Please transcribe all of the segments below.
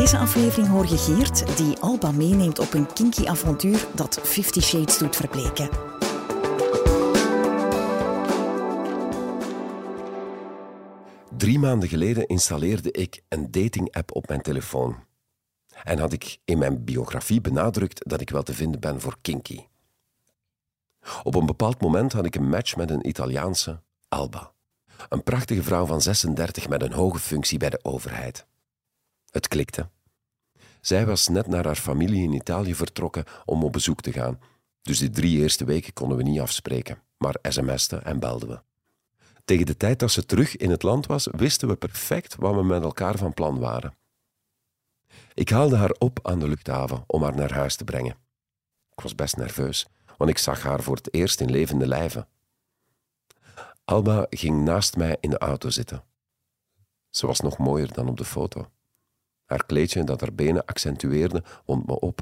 Deze aflevering hoor je Geert die Alba meeneemt op een kinky avontuur dat Fifty Shades doet verbleken. Drie maanden geleden installeerde ik een dating-app op mijn telefoon. En had ik in mijn biografie benadrukt dat ik wel te vinden ben voor kinky. Op een bepaald moment had ik een match met een Italiaanse, Alba. Een prachtige vrouw van 36 met een hoge functie bij de overheid. Het klikte. Zij was net naar haar familie in Italië vertrokken om op bezoek te gaan. Dus die drie eerste weken konden we niet afspreken, maar sms'ten en belden we. Tegen de tijd dat ze terug in het land was, wisten we perfect wat we met elkaar van plan waren. Ik haalde haar op aan de luchthaven om haar naar huis te brengen. Ik was best nerveus, want ik zag haar voor het eerst in levende lijven. Alba ging naast mij in de auto zitten. Ze was nog mooier dan op de foto. Haar kleedje dat haar benen accentueerde, wond me op.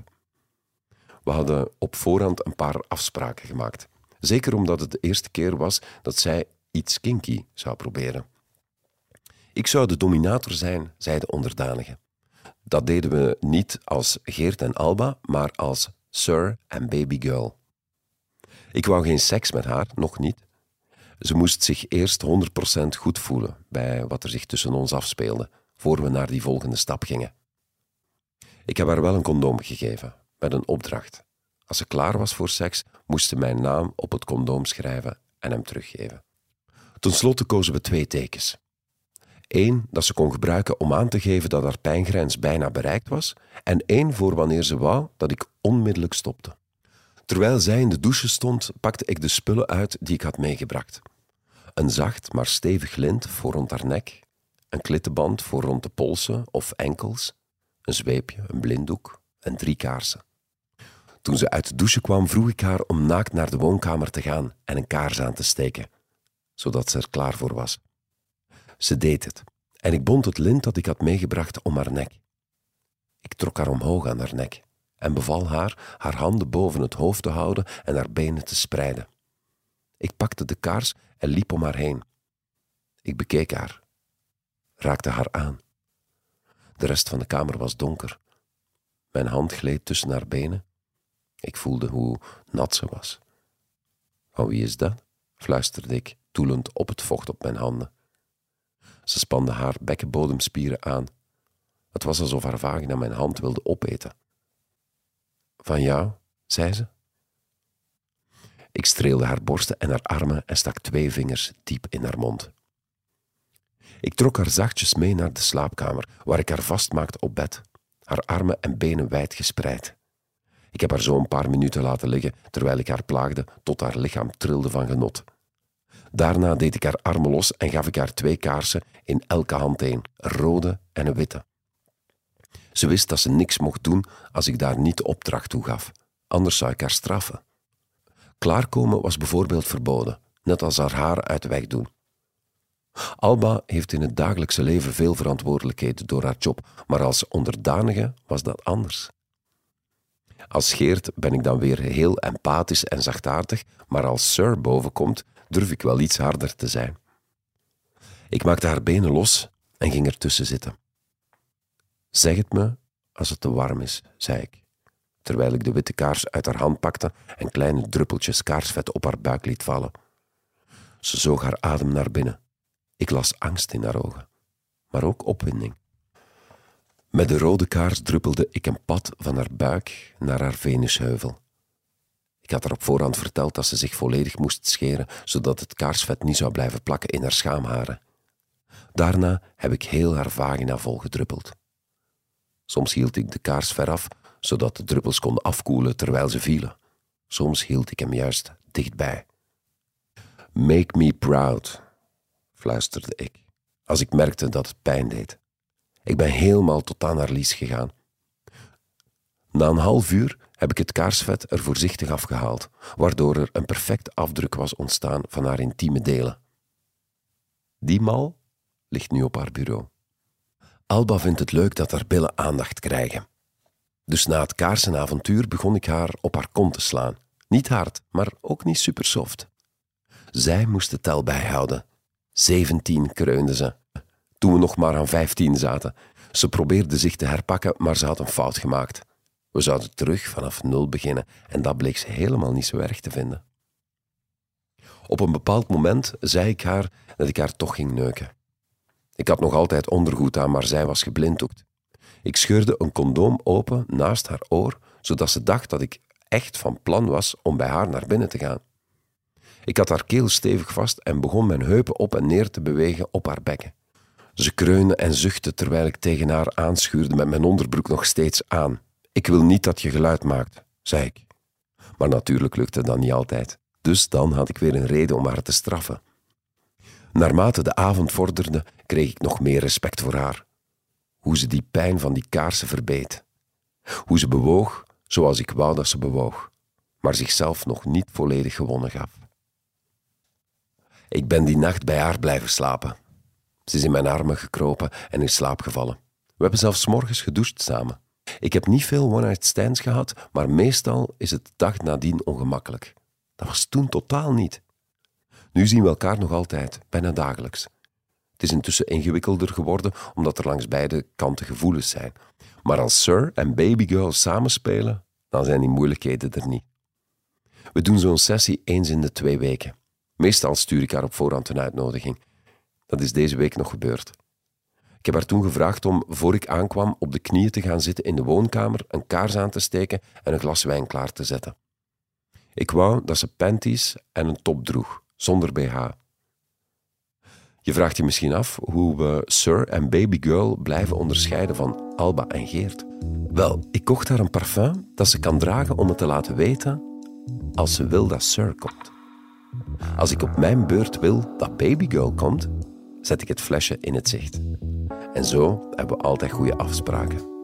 We hadden op voorhand een paar afspraken gemaakt. Zeker omdat het de eerste keer was dat zij iets kinky zou proberen. Ik zou de dominator zijn, zei de onderdanige. Dat deden we niet als Geert en Alba, maar als Sir en Baby Girl. Ik wou geen seks met haar, nog niet. Ze moest zich eerst 100% goed voelen bij wat er zich tussen ons afspeelde, voor we naar die volgende stap gingen. Ik heb haar wel een condoom gegeven, met een opdracht. Als ze klaar was voor seks, moest ze mijn naam op het condoom schrijven en hem teruggeven. Ten slotte kozen we twee tekens. Eén dat ze kon gebruiken om aan te geven dat haar pijngrens bijna bereikt was, en één voor wanneer ze wou dat ik onmiddellijk stopte. Terwijl zij in de douche stond, pakte ik de spullen uit die ik had meegebracht. Een zacht maar stevig lint voor rond haar nek, een klittenband voor rond de polsen of enkels, een zweepje, een blinddoek en drie kaarsen. Toen ze uit de douche kwam, vroeg ik haar om naakt naar de woonkamer te gaan en een kaars aan te steken, zodat ze er klaar voor was. Ze deed het en ik bond het lint dat ik had meegebracht om haar nek. Ik trok haar omhoog aan haar nek en beval haar haar handen boven het hoofd te houden en haar benen te spreiden. Ik pakte de kaars en liep om haar heen. Ik bekeek haar, raakte haar aan. De rest van de kamer was donker. Mijn hand gleed tussen haar benen. Ik voelde hoe nat ze was. Van wie is dat? fluisterde ik, toelend op het vocht op mijn handen. Ze spande haar bekkenbodemspieren aan. Het was alsof haar vagina mijn hand wilde opeten. Van jou, zei ze. Ik streelde haar borsten en haar armen en stak twee vingers diep in haar mond. Ik trok haar zachtjes mee naar de slaapkamer, waar ik haar vastmaakte op bed, haar armen en benen wijd gespreid. Ik heb haar zo een paar minuten laten liggen, terwijl ik haar plaagde tot haar lichaam trilde van genot. Daarna deed ik haar armen los en gaf ik haar twee kaarsen in elke hand een, een rode en een witte. Ze wist dat ze niks mocht doen als ik daar niet de opdracht toe gaf, anders zou ik haar straffen. Klaarkomen was bijvoorbeeld verboden, net als haar haar uit de weg doen. Alba heeft in het dagelijkse leven veel verantwoordelijkheden door haar job, maar als onderdanige was dat anders. Als Geert ben ik dan weer heel empathisch en zachtaardig, maar als Sir bovenkomt, durf ik wel iets harder te zijn. Ik maakte haar benen los en ging ertussen zitten. Zeg het me als het te warm is, zei ik, terwijl ik de witte kaars uit haar hand pakte en kleine druppeltjes kaarsvet op haar buik liet vallen. Ze zoog haar adem naar binnen. Ik las angst in haar ogen, maar ook opwinding. Met de rode kaars druppelde ik een pad van haar buik naar haar venusheuvel. Ik had haar op voorhand verteld dat ze zich volledig moest scheren, zodat het kaarsvet niet zou blijven plakken in haar schaamharen. Daarna heb ik heel haar vagina volgedruppeld. Soms hield ik de kaars ver af, zodat de druppels konden afkoelen terwijl ze vielen. Soms hield ik hem juist dichtbij. Make me proud, fluisterde ik, als ik merkte dat het pijn deed. Ik ben helemaal tot aan haar lies gegaan. Na een half uur heb ik het kaarsvet er voorzichtig afgehaald, waardoor er een perfect afdruk was ontstaan van haar intieme delen. Die mal ligt nu op haar bureau. Alba vindt het leuk dat haar billen aandacht krijgen. Dus na het kaarsenavontuur begon ik haar op haar kont te slaan. Niet hard, maar ook niet supersoft. Zij moest de tel bijhouden. Zeventien kreunde ze. Toen we nog maar aan vijftien zaten. Ze probeerde zich te herpakken, maar ze had een fout gemaakt. We zouden terug vanaf nul beginnen en dat bleek ze helemaal niet zo erg te vinden. Op een bepaald moment zei ik haar dat ik haar toch ging neuken. Ik had nog altijd ondergoed aan, maar zij was geblinddoekt. Ik scheurde een condoom open naast haar oor, zodat ze dacht dat ik echt van plan was om bij haar naar binnen te gaan. Ik had haar keel stevig vast en begon mijn heupen op en neer te bewegen op haar bekken. Ze kreunde en zuchtte terwijl ik tegen haar aanschuurde met mijn onderbroek nog steeds aan. Ik wil niet dat je geluid maakt, zei ik. Maar natuurlijk lukte dat niet altijd. Dus dan had ik weer een reden om haar te straffen. Naarmate de avond vorderde, kreeg ik nog meer respect voor haar. Hoe ze die pijn van die kaarsen verbeet. Hoe ze bewoog zoals ik wou dat ze bewoog, maar zichzelf nog niet volledig gewonnen gaf. Ik ben die nacht bij haar blijven slapen. Ze is in mijn armen gekropen en in slaap gevallen. We hebben zelfs morgens gedoucht samen. Ik heb niet veel one-night stands gehad, maar meestal is het de dag nadien ongemakkelijk. Dat was toen totaal niet. Nu zien we elkaar nog altijd, bijna dagelijks. Het is intussen ingewikkelder geworden omdat er langs beide kanten gevoelens zijn. Maar als Sir en Babygirl samenspelen, dan zijn die moeilijkheden er niet. We doen zo'n sessie eens in de twee weken. Meestal stuur ik haar op voorhand een uitnodiging. Dat is deze week nog gebeurd. Ik heb haar toen gevraagd om, voor ik aankwam, op de knieën te gaan zitten in de woonkamer, een kaars aan te steken en een glas wijn klaar te zetten. Ik wou dat ze panties en een top droeg, zonder BH. Je vraagt je misschien af hoe we Sir en Baby Girl blijven onderscheiden van Alba en Geert. Wel, ik kocht haar een parfum dat ze kan dragen om het te laten weten als ze wil dat Sir komt. Als ik op mijn beurt wil dat Babygirl komt, zet ik het flesje in het zicht. En zo hebben we altijd goede afspraken.